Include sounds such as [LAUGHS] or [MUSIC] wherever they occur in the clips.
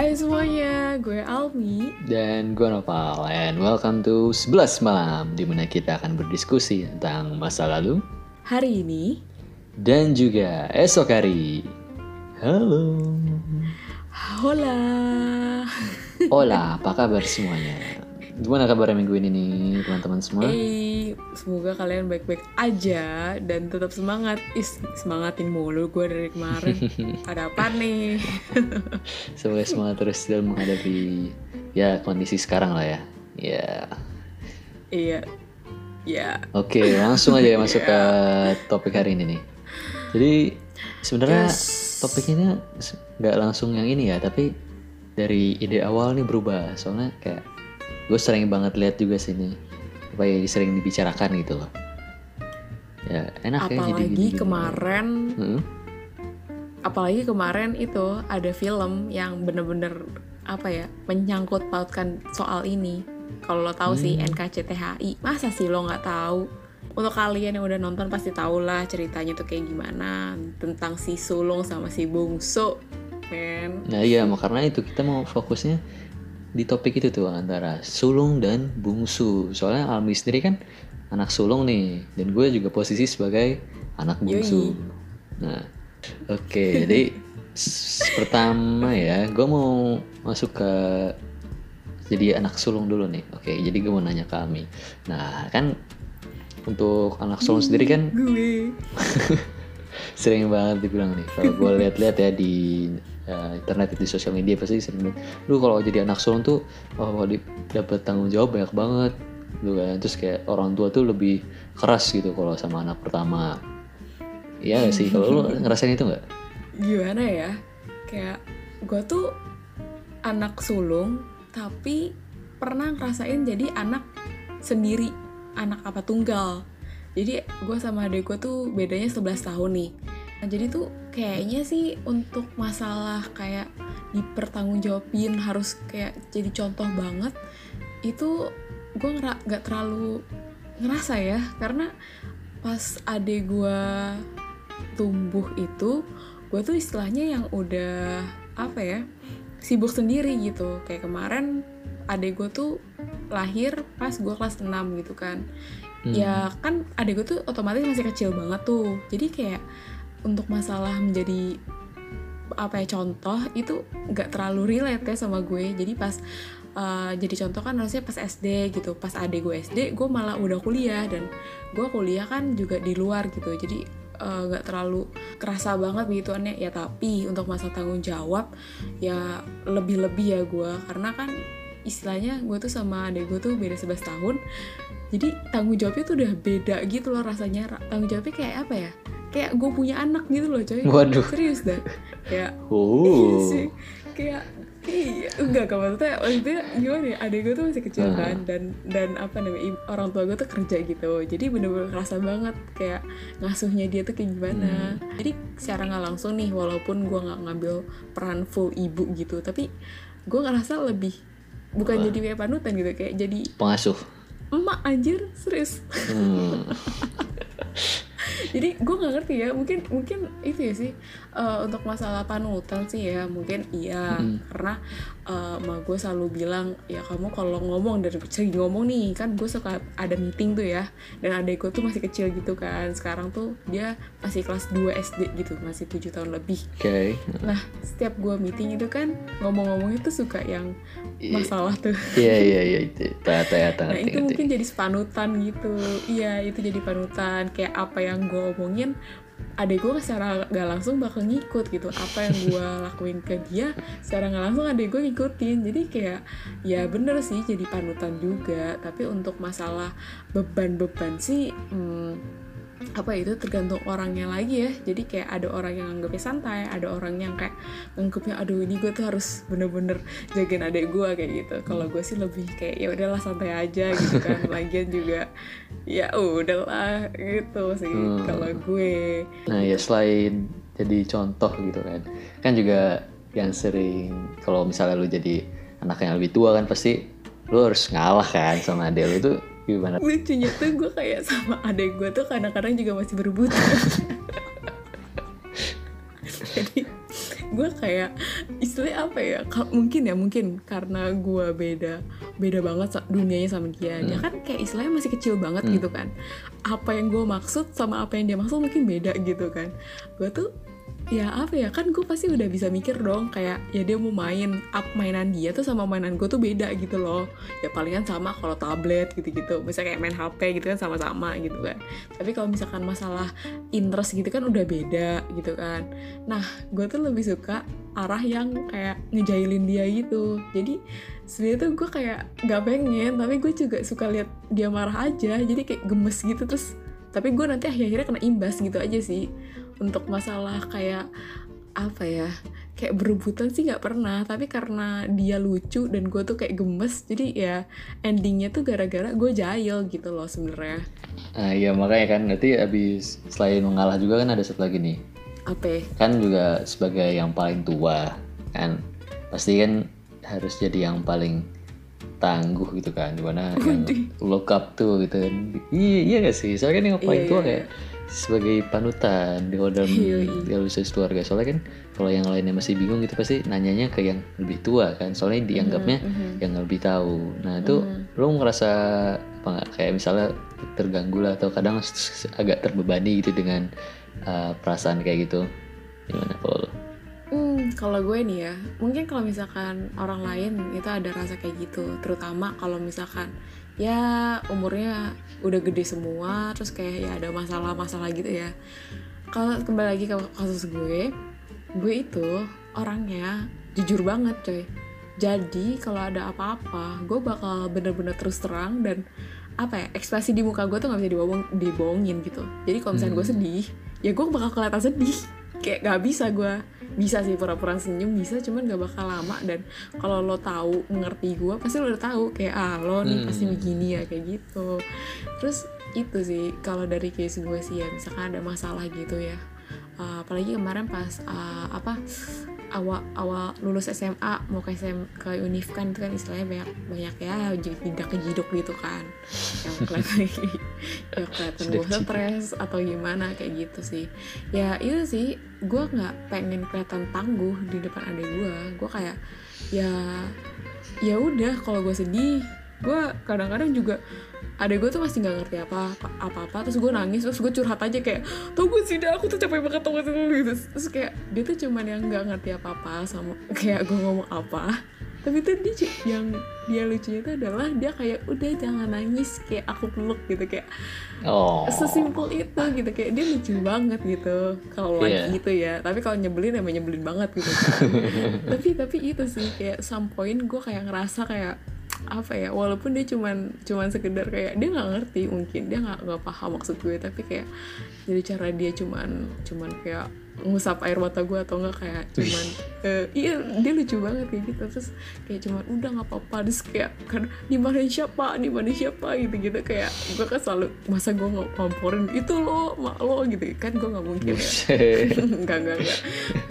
Hai semuanya, gue Almi. Dan gue Noval And welcome to 11 Malam Di mana kita akan berdiskusi tentang masa lalu Hari ini. Dan juga esok hari. Halo. Hola. Hola, apa kabar semuanya? Gimana kabarnya minggu ini nih teman-teman semua? Eh, semoga kalian baik-baik aja Dan tetap semangat Is, semangatin mulu gue dari kemarin [LAUGHS] Ada apa nih? [LAUGHS] Semoga semangat terus dalam menghadapi Ya kondisi sekarang lah ya Ya iya Ya Oke, langsung aja ya [LAUGHS] masuk ke topik hari ini nih. Jadi sebenarnya Yes. topik ini nggak langsung yang ini ya, tapi dari ide awal nih berubah. Soalnya kayak gue sering banget lihat juga sini, apa ya sering dibicarakan gitu loh. Ya enak ya jadi Apalagi gini-gini. kemarin Heeh. Apalagi kemarin itu ada film yang bener-bener Apa ya Menyangkut pautkan soal ini Kalau lo tahu sih NKCTHI Masa sih lo nggak tahu untuk kalian yang udah nonton pasti tau lah ceritanya tuh kayak gimana tentang si sulung sama si bungsu men Nah iya, karena itu kita mau fokusnya di topik itu tuh antara sulung dan bungsu. Soalnya Almi sendiri kan anak sulung nih, dan gue juga posisi sebagai anak bungsu. Nah, oke, jadi s- pertama ya, gue mau masuk ke jadi anak sulung dulu nih. Oke, jadi gue mau nanya ke Almi. Nah, kan untuk anak sulung sendiri kan gue [LAUGHS] sering banget dibilang nih kalau gue lihat-lihat ya di uh, internet di sosial media pasti sering bilang, lu kalau jadi anak sulung tuh oh dapat tanggung jawab banyak banget gitu kan. Terus kayak orang tua tuh lebih keras gitu kalau sama anak pertama. Iya gak sih? Kalau lu [LAUGHS] ngerasain itu nggak? Gimana ya? Kayak gue tuh anak sulung tapi pernah ngerasain jadi anak sendiri anak apa tunggal. Jadi gue sama adek gue tuh bedanya 11 tahun nih Nah, jadi tuh kayaknya sih untuk masalah kayak dipertanggungjawabin harus kayak jadi contoh banget itu gue ngera- nggak terlalu ngerasa ya. Karena pas adek gue tumbuh itu gue tuh istilahnya yang udah apa ya sibuk sendiri gitu. Kayak kemarin adek gue tuh lahir pas gue kelas 6 gitu kan. Hmm. ya kan adek gue tuh otomatis masih kecil banget tuh. Jadi kayak untuk masalah menjadi apa ya contoh itu nggak terlalu relate ya sama gue. Jadi pas uh, jadi contoh kan harusnya pas SD gitu. Pas adek gue SD gue malah udah kuliah dan gue kuliah kan juga di luar gitu. Jadi uh, nggak terlalu kerasa banget begitu aneh ya tapi untuk masa tanggung jawab ya lebih-lebih ya gue. Karena kan istilahnya gue tuh sama adek gue tuh beda 11 tahun. Jadi tanggung jawabnya tuh udah beda gitu loh rasanya. Ra- tanggung jawabnya kayak apa ya kayak gue punya anak gitu loh coy Waduh. serius dah kayak [LAUGHS] Iya Oh. sih kayak iya enggak kan maksudnya maksudnya gimana ya adek gue tuh masih kecil Ah. kan dan dan apa namanya orang tua gue tuh kerja gitu jadi bener-bener kerasa banget kayak ngasuhnya dia tuh kayak gimana Hmm. jadi secara nggak langsung nih walaupun gue nggak ngambil peran full ibu gitu tapi gue ngerasa lebih bukan Wah. jadi kayak panutan gitu kayak jadi Pengasuh. emak anjir serius Hmm. [LAUGHS] jadi gue nggak ngerti ya mungkin mungkin itu ya sih eh, untuk masalah panutan sih ya mungkin iya Mm. karena eh, emak gue selalu bilang ya kamu kalau ngomong dari segi ngomong nih kan gue suka ada meeting tuh ya dan adek gue tuh masih kecil gitu kan. Sekarang tuh dia masih kelas 2 SD gitu masih tujuh tahun lebih. Oke. nah setiap gue meeting itu kan ngomong-ngomongnya tuh suka yang masalah tuh. Iya iya iya itu. Tata ya Nah itu mungkin jadi panutan gitu. Iya itu jadi panutan. Kayak apa yang gue omongin Adek gue secara gak langsung bakal ngikut gitu. Apa yang gue [LAUGHS] lakuin ke dia Secara gak langsung adek gue ngikutin. Jadi kayak ya bener sih jadi panutan juga. Tapi untuk masalah beban-beban sih hmm, apa ya, itu tergantung orangnya lagi ya. Jadi kayak ada orang yang anggapnya santai ada orang yang kayak nganggapnya aduh ini gue tuh harus bener-bener jagain adek gue kayak gitu. Kalau gue sih lebih kayak ya udahlah santai aja gitu kan. [LAUGHS] Lagian juga ya udahlah gitu sih Hmm. kalau gue. Nah ya selain jadi contoh gitu kan, kan juga yang sering kalau misalnya lu jadi anak yang lebih tua kan pasti lu harus ngalah kan sama adek lu tuh gimana? lucunya tuh gue kayak sama adek gue tuh kadang-kadang juga masih berebut. [LAUGHS] Jadi gue kayak istilahnya apa ya? Mungkin ya mungkin karena gue beda beda banget dunianya sama dia. Dia kan kayak istilahnya masih kecil banget gitu kan. Apa yang gue maksud sama apa yang dia maksud mungkin beda gitu kan. Gue tuh ya apa ya? Kan gue pasti udah bisa mikir dong kayak ya dia mau main up mainan dia tuh sama mainan gue tuh beda gitu loh. Ya palingan sama kalau tablet gitu-gitu. Misalnya kayak main HP gitu kan sama-sama gitu kan. Tapi kalau misalkan masalah interest gitu kan udah beda gitu kan. Nah gue tuh lebih suka arah yang kayak ngejailin dia gitu. Jadi sebenarnya tuh gue kayak nggak pengen tapi gue juga suka lihat dia marah aja. Jadi kayak gemes gitu terus. Tapi gue nanti akhir-akhirnya kena imbas gitu aja sih untuk masalah kayak apa ya kayak berebutan sih nggak pernah tapi karena dia lucu dan gue tuh kayak gemes jadi ya endingnya tuh gara-gara gue jahil gitu loh sebenarnya Nah, iya makanya kan nanti abis selain mengalah juga kan ada satu lagi nih. apa? Kan juga sebagai yang paling tua kan pasti kan harus jadi yang paling tangguh gitu kan di mana [LAUGHS] yang look up tuh gitu kan. Iya iya gak sih? Soalnya kan yang paling Iya, tua iya, kayak sebagai panutan di dalam usia keluarga. Soalnya kan kalau yang lainnya masih bingung gitu pasti nanyanya ke yang lebih tua kan. Soalnya dianggapnya Mhm. yang lebih tahu. Nah itu lo ngerasa apa nggak kayak misalnya terganggu lah atau kadang agak terbebani gitu dengan uh, perasaan kayak gitu. Gimana kalau lo? Hmm, kalau gue nih ya, mungkin kalau misalkan orang lain itu ada rasa kayak gitu, terutama kalau misalkan ya umurnya udah gede semua, terus kayak ya ada masalah-masalah gitu ya. Kalau kembali lagi ke kasus gue, gue itu orangnya jujur banget coy. Jadi kalau ada apa-apa, gue bakal bener-bener terus terang dan apa ya ekspresi di muka gue tuh nggak bisa dibohong dibohongin gitu. Jadi kalau misalnya gue sedih, ya gue bakal kelihatan sedih. Kayak gak bisa gue bisa sih pura-pura senyum bisa cuman gak bakal lama. Dan kalau lo tahu mengerti gue pasti lo udah tahu kayak ah lo nih pasti begini ya kayak gitu. Terus itu sih kalau dari case gue sih ya misalkan ada masalah gitu ya. Uh, apalagi kemarin pas uh, apa awal awal lulus SMA mau ke SM ke univ kan itu kan istilahnya banyak banyak ya tidak kejedok gitu kan. Yang kelihatan [LAUGHS] ya kelihatan gue stres atau gimana kayak gitu sih. Ya itu sih gue nggak pengen kelihatan tangguh di depan adik gue gue kayak ya ya udah kalau gue sedih gue kadang-kadang juga adek gue tuh masih nggak ngerti apa apa apa terus gue nangis terus gue curhat aja kayak tau gue sih dah aku tuh capek banget tau gitu. Terus kayak dia tuh cuman yang nggak ngerti apa apa sama [LAUGHS] kayak gue ngomong apa. Tapi tuh dia yang dia lucunya tuh adalah dia kayak udah jangan nangis. Kayak aku peluk gitu kayak Oh. sesimpel itu gitu. Kayak dia lucu banget gitu kalau Iya. lagi gitu ya. Tapi kalau nyebelin emang nyebelin banget gitu kan. [LAUGHS] tapi tapi itu sih kayak some point gue kayak ngerasa kayak apa ya walaupun dia cuman cuman sekedar kayak dia nggak ngerti mungkin dia nggak nggak paham maksud gue tapi kayak jadi cara dia cuman cuman kayak ngusap air mata gue atau enggak kayak cuman eh, iya dia lucu banget kayak gitu. Terus kayak cuman udah nggak apa-apa. Terus kayak kan dimarahin siapa? Dimarahin siapa? Gitu gitu kayak gue kan selalu masa gue nggak ngomporin itu lo mak lo gitu. Kan gue nggak mungkin ya. Buset. [LAUGHS] enggak enggak enggak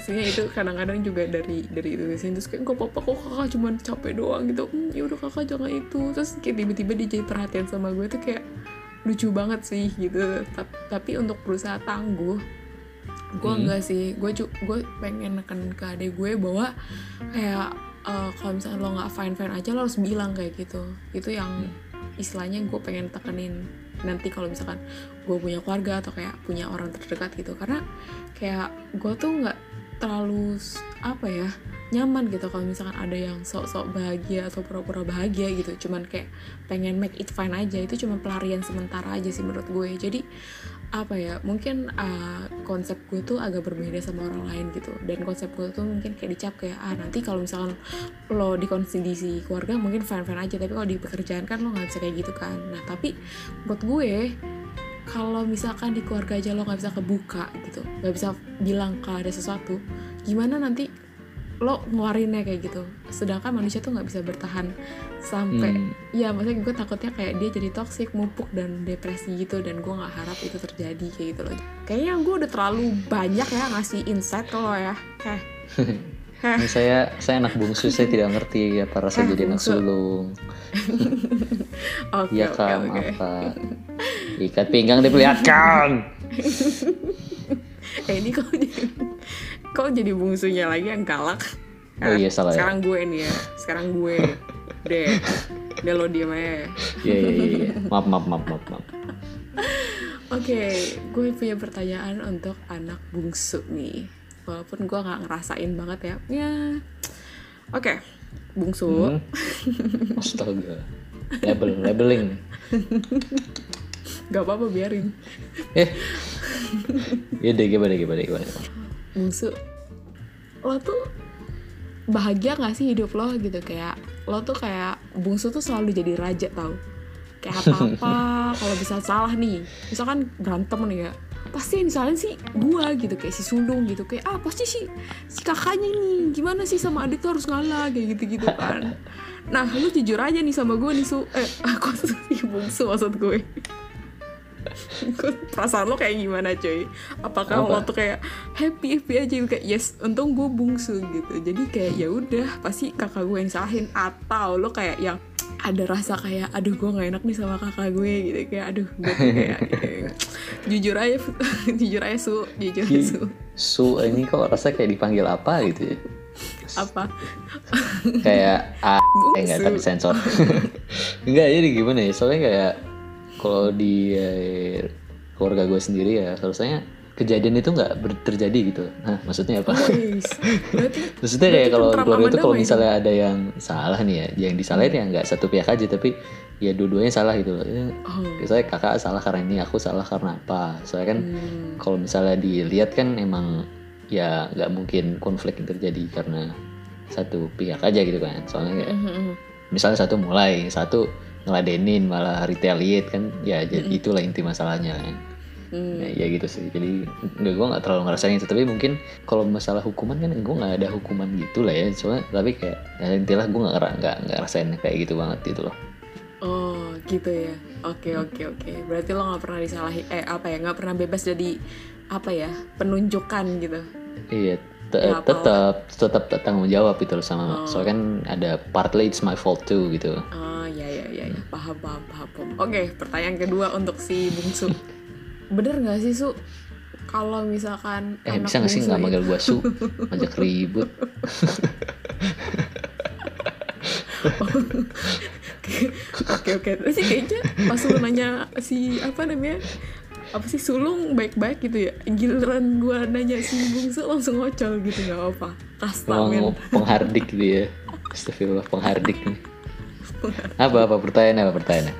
maksudnya itu kadang-kadang juga dari dari itu sih. Terus kayak gak apa-apa kok kakak cuman capek doang gitu. Hmm, ya udah kakak jangan itu. Terus kayak tiba-tiba dia jadi perhatian sama gue tuh kayak lucu banget sih gitu. Ta- tapi untuk berusaha tangguh gue Hmm. enggak sih. Gue cu- gue pengen neken ke adek gue bahwa kayak eh, kalau misalnya lo nggak fine fine aja lo harus bilang kayak gitu. Itu yang istilahnya gue pengen tekenin nanti kalau misalkan gue punya keluarga atau kayak punya orang terdekat gitu. Karena kayak gue tuh nggak terlalu apa ya nyaman gitu kalau misalkan ada yang sok-sok bahagia atau pura-pura bahagia gitu. Cuman kayak pengen make it fine aja. Itu cuma pelarian sementara aja sih menurut gue. Jadi apa ya mungkin uh, konsep gue tuh agak berbeda sama orang lain gitu. Dan konsep gue tuh mungkin kayak dicap kayak ah nanti kalau misalkan lo di kondisi keluarga mungkin fine fine aja tapi kalau di pekerjaan kan lo nggak bisa kayak gitu kan. Nah tapi buat gue kalau misalkan di keluarga aja lo nggak bisa kebuka gitu nggak bisa bilang kalau ada sesuatu gimana nanti lo ngeluarinnya kayak gitu sedangkan manusia tuh nggak bisa bertahan sampai Hmm. ya maksudnya gue takutnya kayak dia jadi toxic mupuk dan depresi gitu dan gue nggak harap itu terjadi kayak gitu loh kayaknya gue udah terlalu banyak ya ngasih insight ke lo ya heh [LAUGHS] Ini saya saya anak bungsu saya tidak ngerti apa rasa Eh, jadi anak sulung. [LAUGHS] oke Iya oke kan oke apa? Ikat pinggang diperlihatkan. eh [LAUGHS] ini kok jadi kok jadi bungsunya lagi yang galak Oh iya salah ya. sekarang gue nih ya sekarang gue deh udah lo diem aja Iya iya iya. iya. Maaf maaf maaf maaf maaf. Oke, gue punya pertanyaan untuk anak bungsu nih. Walaupun gue nggak ngerasain banget ya. Ya, oke, bungsu. Hmm. Astaga. Label labeling. Gak apa-apa biarin. Eh. Iya deh gimana gimana gimana. Bungsu, lo tuh bahagia gak sih hidup lo gitu? Kayak lo tuh kayak bungsu tuh selalu jadi raja tau. Kayak apa-apa [LAUGHS] kalau bisa salah nih. Misalkan berantem nih ya pasti yang disalahin sih gua gitu. Kayak si sulung gitu kayak ah pasti si si kakaknya nih gimana sih sama adik tuh harus ngalah kayak gitu gitu kan. Nah lu jujur aja nih sama gue nih su. Eh [LAUGHS] aku tuh si bungsu maksud gue [LAUGHS] perasaan lo kayak gimana cuy? Apakah Apa? lo tuh kayak happy happy aja kayak yes untung gue bungsu gitu. Jadi kayak ya udah pasti kakak gue yang salahin. Atau lo kayak yang ada rasa kayak aduh gue nggak enak nih sama kakak gue gitu. Kayak aduh gue tuh kayak [LAUGHS] eh, jujur aja [LAUGHS] jujur aja su. Jujur aja su. Su ini kok rasa kayak dipanggil apa gitu ya? apa? Kayak A eh tapi sensor. enggak jadi gimana ya? Soalnya kayak kalau di eh, keluarga gue sendiri ya harusnya kejadian itu nggak terjadi gitu. Nah, maksudnya apa? Wis. berarti [LAUGHS] Maksudnya kayak Berarti kalau keluarga itu kalau damai misalnya ada yang salah nih ya, yang disalahin ya nggak satu pihak aja tapi ya dua-duanya salah gitu loh. Ya, oh Misalnya kakak salah karena ini, aku salah karena apa? Soalnya kan hmm. kalau misalnya dilihat kan emang ya nggak mungkin konflik yang terjadi karena satu pihak aja gitu kan. Soalnya kayak Mhm. misalnya satu mulai, satu ngeladenin malah retaliate kan, ya jadi Mm-mm. itulah inti masalahnya kan. Hmm. Ya, ya gitu sih. Jadi nggak gue nggak terlalu ngerasain itu. Tapi mungkin kalau masalah hukuman kan gue nggak ada hukuman gitu lah ya. Soalnya tapi kayak ya, intilah gue nggak nggak nggak ngerasain kayak gitu banget gitu loh. Oh gitu ya. Oke oke oke. Berarti lo nggak pernah disalahin eh apa ya nggak pernah bebas jadi apa ya penunjukan gitu. Iya. Ya, tetap tetap tanggung jawab itu loh sama. Oh. Soalnya kan ada partly it's my fault too gitu. Oh ya ya paham paham paham. paham. Oke pertanyaan kedua untuk si bungsu. [LAUGHS] Bener nggak sih su? Kalau misalkan Eh bisa nggak sih nggak manggil gue su, [LAUGHS] ngajak ribut. [LAUGHS] Oke oke. Terus sih kayaknya pas lu nanya si apa namanya apa sih sulung baik-baik gitu ya giliran gua nanya si bungsu langsung ngocol gitu nggak apa kasta men penghardik dia. Astagfirullah penghardik nih. Apa apa pertanyaan apa pertanyaan?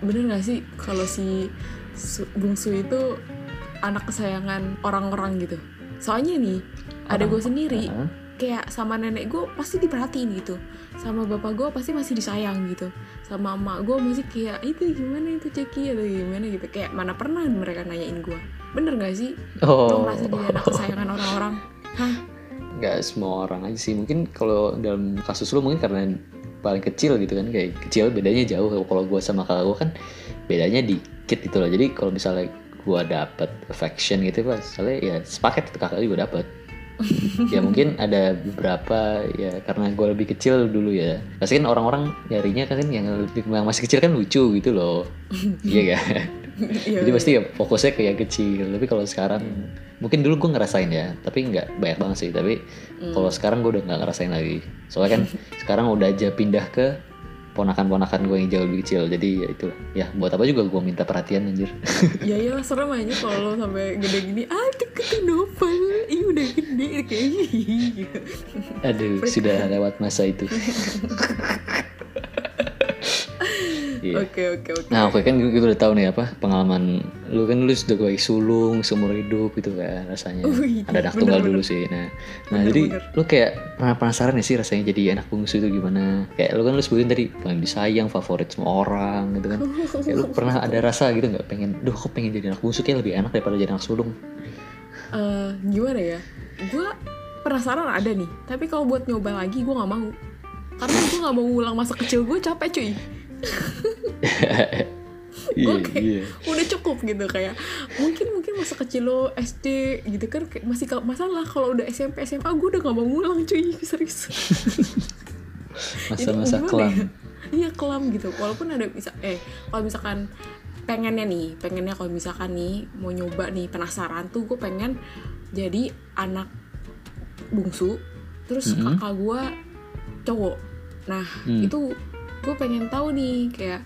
bener nggak sih kalau si su- bungsu itu anak kesayangan orang-orang gitu? Soalnya nih ada gue sendiri Hah? kayak sama nenek gue pasti diperhatiin gitu. Sama bapak gue pasti masih disayang gitu. Sama emak gue masih kayak itu gimana itu ceki? Atau gimana? gitu. Kayak mana pernah mereka nanyain gue bener gak sih? Lo Oh, merasa jadi anak kesayangan orang-orang? Hah? Nggak semua orang aja sih. Mungkin kalau dalam kasus lu mungkin karena paling kecil gitu kan kayak kecil bedanya jauh. Kalau gue sama kakak gue kan bedanya dikit gitu loh. Jadi kalau misalnya gue dapet affection gitu pas soalnya ya sepaket itu kakak juga dapet. Ya [LAUGHS] mungkin ada beberapa ya karena gue lebih kecil dulu ya. Pasti kan orang-orang nyarinya kan yang lebih yang masih kecil kan lucu gitu loh. Iya kan [LAUGHS] Iya, jadi iya. pasti ya fokusnya ke yang kecil. Tapi kalau sekarang mungkin dulu gue ngerasain ya tapi nggak banyak banget sih. Tapi Hmm. kalau sekarang gue udah nggak ngerasain lagi. Soalnya kan [LAUGHS] sekarang udah aja pindah ke ponakan-ponakan gue yang jauh lebih kecil. Jadi ya itu. Ya buat apa juga gue minta perhatian anjir. [LAUGHS] Ya iyalah serem aja kalau lo sampai gede gini ah deketin novel. Ih udah gede kayak [LAUGHS] aduh sudah lewat masa itu. Iya. Oke oke oke. Nah oke kan kita udah tahu nih apa pengalaman lu. Kan lu sudah gue sulung seumur hidup gitu kan rasanya. Wih, ada anak bener, tunggal bener. dulu sih nah. Nah Bener, jadi bener. lu kayak pernah penasaran ya sih rasanya jadi anak bungsu itu gimana? Kayak lu kan lu sebutin tadi paling disayang favorit semua orang gitu kan. Kayak lu pernah ada rasa gitu nggak pengen duh aku pengen jadi anak bungsu kayak lebih enak daripada jadi anak sulung. Eh, gimana ya? Gue penasaran ada nih. Tapi kalau buat nyoba lagi gue nggak mau. Karena gue nggak mau ngulang masa kecil gue capek cuy iya Oke. iya udah cukup gitu kayak mungkin mungkin masa kecil lo SD gitu kan kayak masih masalah kalau udah SMP SMA gue udah gak mau ngulang cuy [LAUGHS] serius masa-masa kelam ya? iya kelam gitu walaupun ada bisa eh kalau misalkan pengennya nih pengennya kalau misalkan nih mau nyoba nih penasaran tuh gue pengen jadi anak bungsu terus Mm-mm. kakak gue cowok nah Hmm. itu gue pengen tahu nih kayak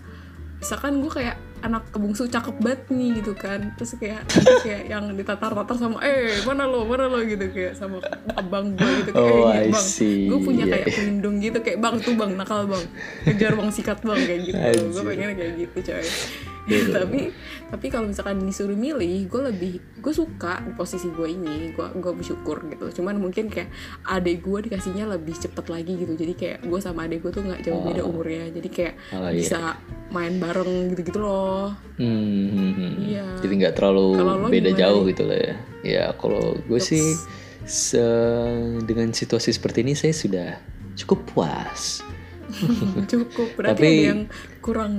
misalkan gue kayak anak kebungsu cakep banget nih gitu kan. Terus kayak kayak yang ditatar-tatar sama eh mana lo mana lo? gitu kayak sama abang gue gitu kayak Oh, eh I bang. see. gue punya Iya, kayak pelindung gitu kayak bang tuh bang nakal bang. Kejar bang sikat bang kayak gitu. Gue pengen kayak gitu coy. Iya. Tapi tapi kalau misalkan disuruh milih gue lebih gue suka di posisi gue ini gue gue bersyukur gitu cuman mungkin kayak adik gue dikasihnya lebih cepet lagi gitu jadi kayak gue sama adik gue tuh nggak jauh beda Oh. umurnya jadi kayak Oh, iya. bisa main bareng gitu-gitu loh Hmm, hmm, hmm. Iya. Jadi nggak terlalu beda gimana jauh gitu lah ya. Ya kalau gue sih se- dengan situasi seperti ini saya sudah cukup puas. [LAUGHS] cukup berarti Tapi- ada yang kurang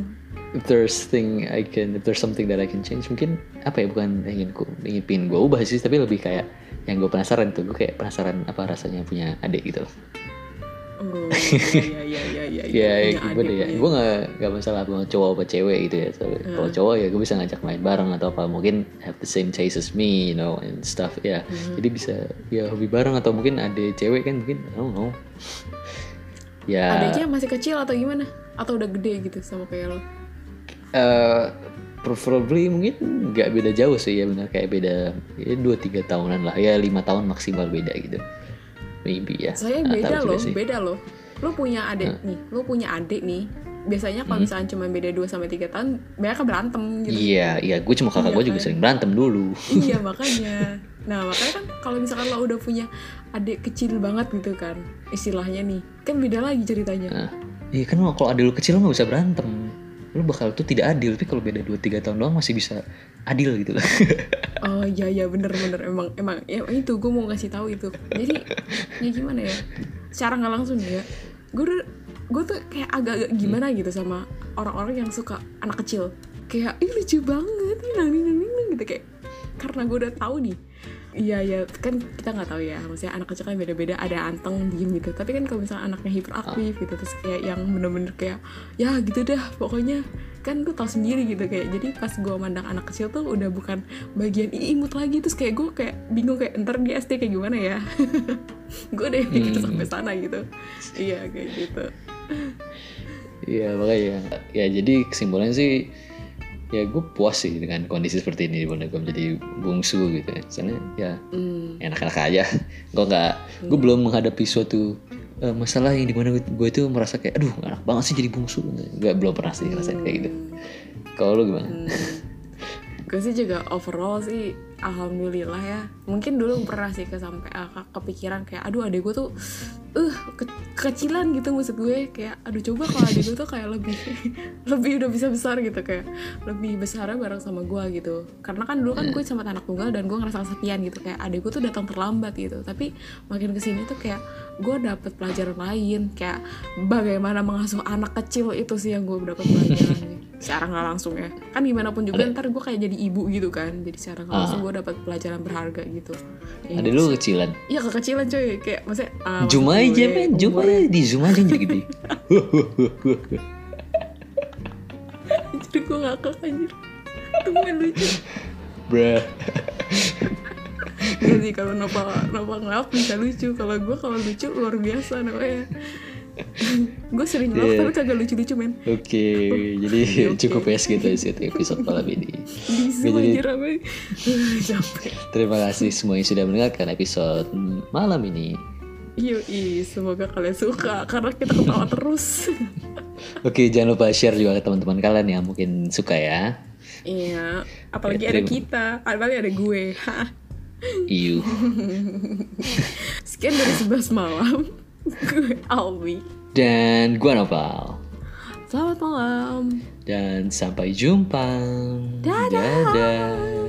If there's thing I can, if there's something that I can change, mungkin apa ya bukan ingin ku ingin pin gue ubah sih, tapi lebih kayak yang gue penasaran tuh, gue kayak penasaran apa rasanya punya adik gitu. oh [LAUGHS] ya ya ya ya Ya, gimana ya? Gue gak, gak masalah mau cowok apa cewek gitu ya. Soalnya Hmm. Kalau cowok ya gue bisa ngajak main bareng atau apa. Mungkin have the same taste as me, you know, and stuff. Ya, Hmm. jadi bisa ya hobi bareng atau mungkin ada cewek kan mungkin, I don't know. [LAUGHS] Ya, adiknya masih kecil atau gimana atau udah gede gitu sama kayak lo eh preferably mungkin nggak beda jauh sih ya benar kayak beda ya dua tiga tahunan lah. Ya lima tahun maksimal beda gitu. Maybe ya. Saya Nggak beda juga loh sih. beda loh. Lo punya adik nih lo punya adik nih biasanya kalau Hmm. misalnya cuma beda 2 sampai tiga tahun mereka berantem gitu. Iya iya. Gue cuma kakak Iya gue juga kan? sering berantem dulu. Iya [LAUGHS] makanya. Nah makanya kan kalau misalkan lo udah punya adik kecil banget gitu kan istilahnya nih kan beda lagi ceritanya. Nah, iya kan kalau ada lu kecil lu nggak bisa berantem lu bakal tuh tidak adil tapi kalau beda 2-3 tahun doang masih bisa adil gitu. Lah [LAUGHS] oh iya iya bener bener. Emang emang ya itu gue mau ngasih tahu itu. Jadi ya gimana ya? Secara nggak langsung ya gue gue tuh kayak agak-agak gimana gitu sama orang-orang yang suka anak kecil. Kayak ih lucu banget nih nang nang," gitu. Kayak karena gue udah tahu nih Iya ya kan kita nggak tahu ya. Maksudnya anak kecil kan beda-beda. Ada anteng diem gitu. Tapi kan kalau misalnya anaknya hiperaktif gitu terus kayak yang bener-bener kayak ya gitu dah pokoknya. Kan gue tau sendiri gitu kayak. Jadi pas gue mandang anak kecil tuh udah bukan bagian "Ih, imut lagi. Terus kayak gue kayak bingung kayak ntar di SD kayak gimana ya? [LAUGHS] Gue deh gitu Hmm. sampai sana gitu. Iya kayak gitu. Iya makanya ya jadi kesimpulannya sih ya gue puas sih dengan kondisi seperti ini di mana gue menjadi bungsu gitu ya. Soalnya ya hmm. enak-enak aja. [LAUGHS] Gue nggak gue belum menghadapi suatu eh, masalah yang di mana gue, gue tuh merasa kayak aduh enak banget sih jadi bungsu. Nggak belum pernah sih ngerasain kayak gitu. Kalau lu gimana? Hmm. gue sih juga overall sih alhamdulillah ya. Mungkin dulu pernah sih ke sampai uh, ke- kepikiran kayak aduh adek gue tuh uh ke- kekecilan gitu maksud gue. Kayak aduh coba kalau adek gue tuh kayak lebih [LAUGHS] lebih udah bisa besar gitu. Kayak lebih besarnya bareng sama gue gitu. Karena kan dulu kan gue sama anak tunggal dan gue ngerasa kesepian gitu. Kayak adek gue tuh datang terlambat gitu. Tapi makin ke sini tuh kayak gue dapet pelajaran lain. Kayak bagaimana mengasuh anak kecil itu sih yang gue dapet pelajaran [LAUGHS] secara nggak langsung ya. Kan gimana pun juga ntar gue kayak jadi ibu gitu kan. Jadi secara nggak langsung gue dapet pelajaran berharga gitu. Ya, ada lu kecilan Iya kekecilan coy. Kayak maksudnya ah, zoom maksud aja gue, men zoom aja di zoom aja [LAUGHS] jadi gede jadi gue ngakak anjir. Temen lucu bruh. Gak sih kalau Nopal Nopal ngelap bisa lucu. Kalau gue kalau lucu luar biasa namanya. Gue sering ngelap Iya. tapi kagak lucu-lucu men. Oke, jadi oke. cukup ya segitu episode malam ini. Jadi- [LAUGHS] capek. Terima kasih semua yang sudah mendengarkan episode malam ini. Yoi, semoga kalian suka karena kita ketawa terus. [LAUGHS] Oke, jangan lupa share juga ke teman-teman kalian yang mungkin suka ya. iya, apalagi Ya, ada kita, apalagi ada gue. [LAUGHS] Iu. [LAUGHS] Sekian dari 11 malam. gue Alwi. Dan gua Nopal. Selamat malam. Dan sampai jumpa. Dadah. Dadah.